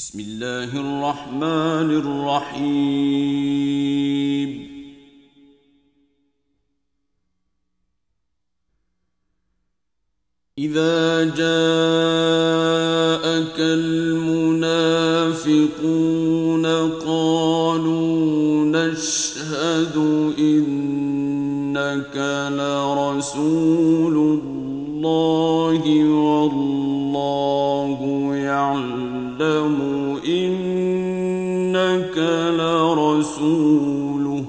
بسم الله الرحمن الرحيم. إذا جاءك المنافقون قالوا نشهد إنك لرسول الله. لرسوله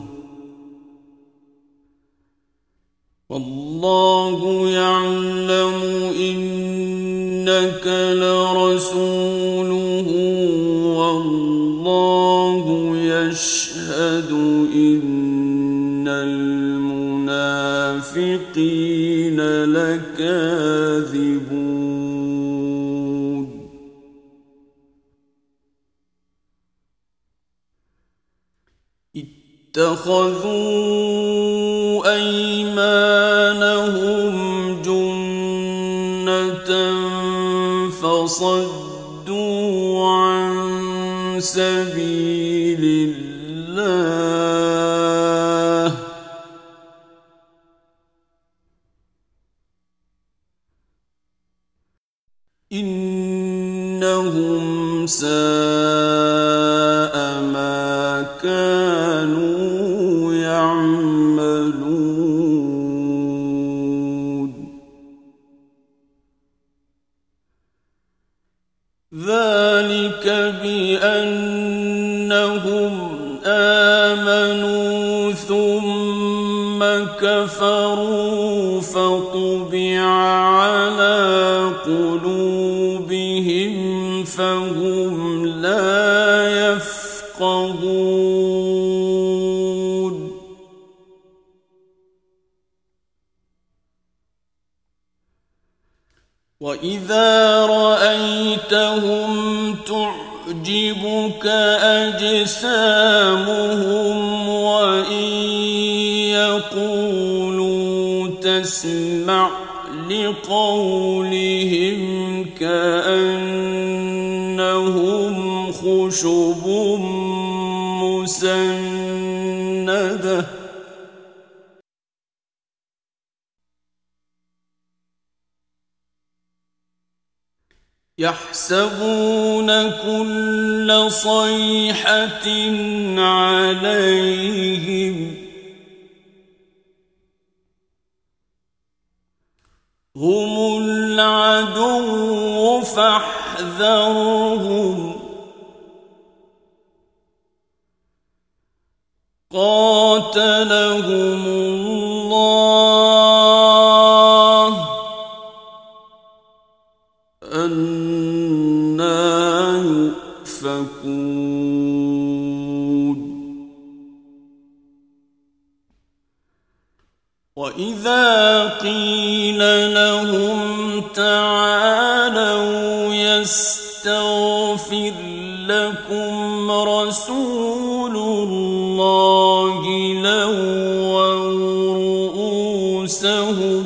والله يعلم إنك لرسوله والله يشهد إن المنافقين لكاذبون. اتخذوا أيمانهم جنة فصدوا عن سبيل الله إنهم ساء ما كانوا ذلك بأنهم آمنوا ثم كفروا فطبع على قلوبهم وإذا رأيتهم تعجبك أجسامهم وإن يقولوا تسمع لقولهم كأنهم خشب مسنده يحسبون كل صيحة عليهم. هم العدو فاحذرهم. قاتلهم الله وإذا قيل لهم تعالوا يستغفر لكم رسول الله لووا رؤوسهم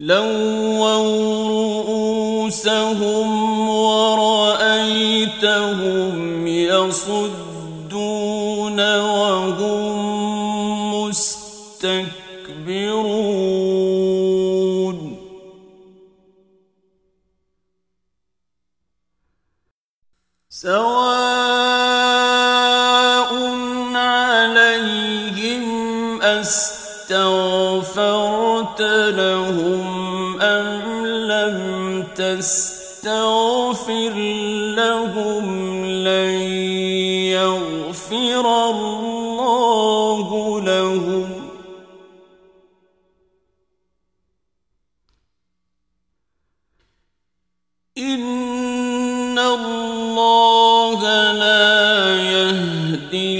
لووا رؤوسهم ورأيتهم يصدون أستغفرت لهم أم لم تستغفر لهم لن يغفر الله لهم؟ إن الله لا يهدي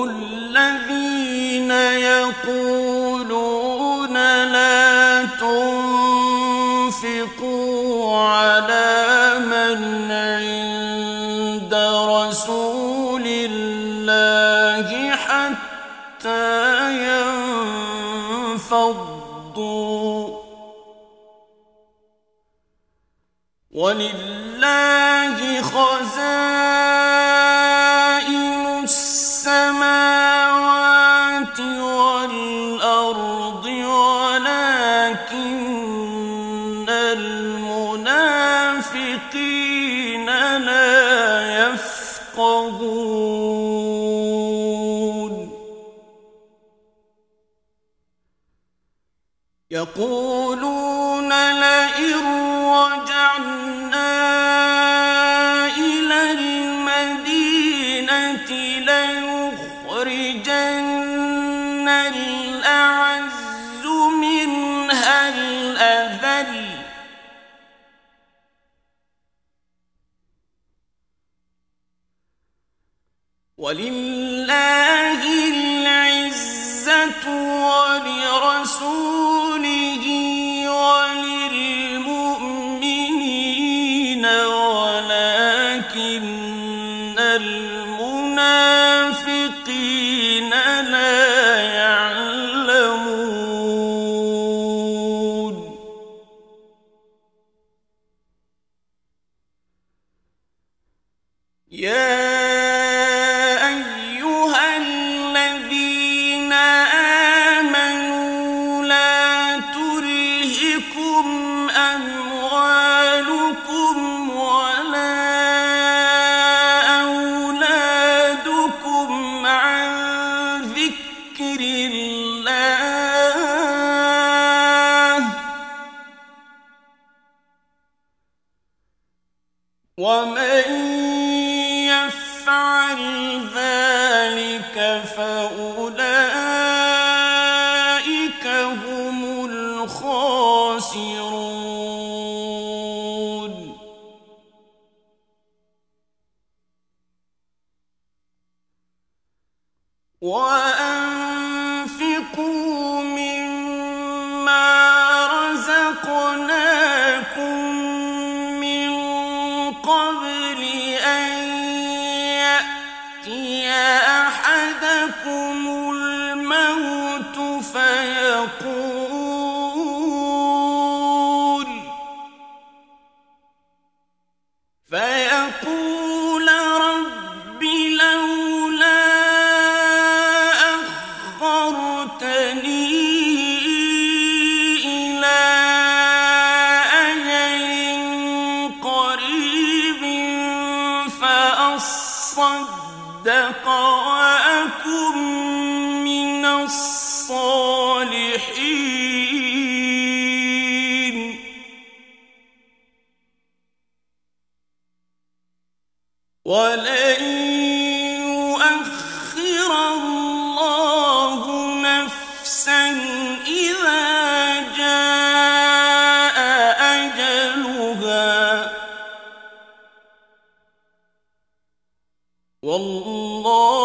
ولله خزائن السماوات والأرض ولكن المنافقين لا يفقهون. المدينة ليخرجن الأعز منها الأذل. ولله العزة ومن يفعل ذلك فأولئك هم الخاسرون. وأنفقوا فأصدق وأكن من الصالحين. ولن يؤخر الله نفسا إذا جاء أجلها. والله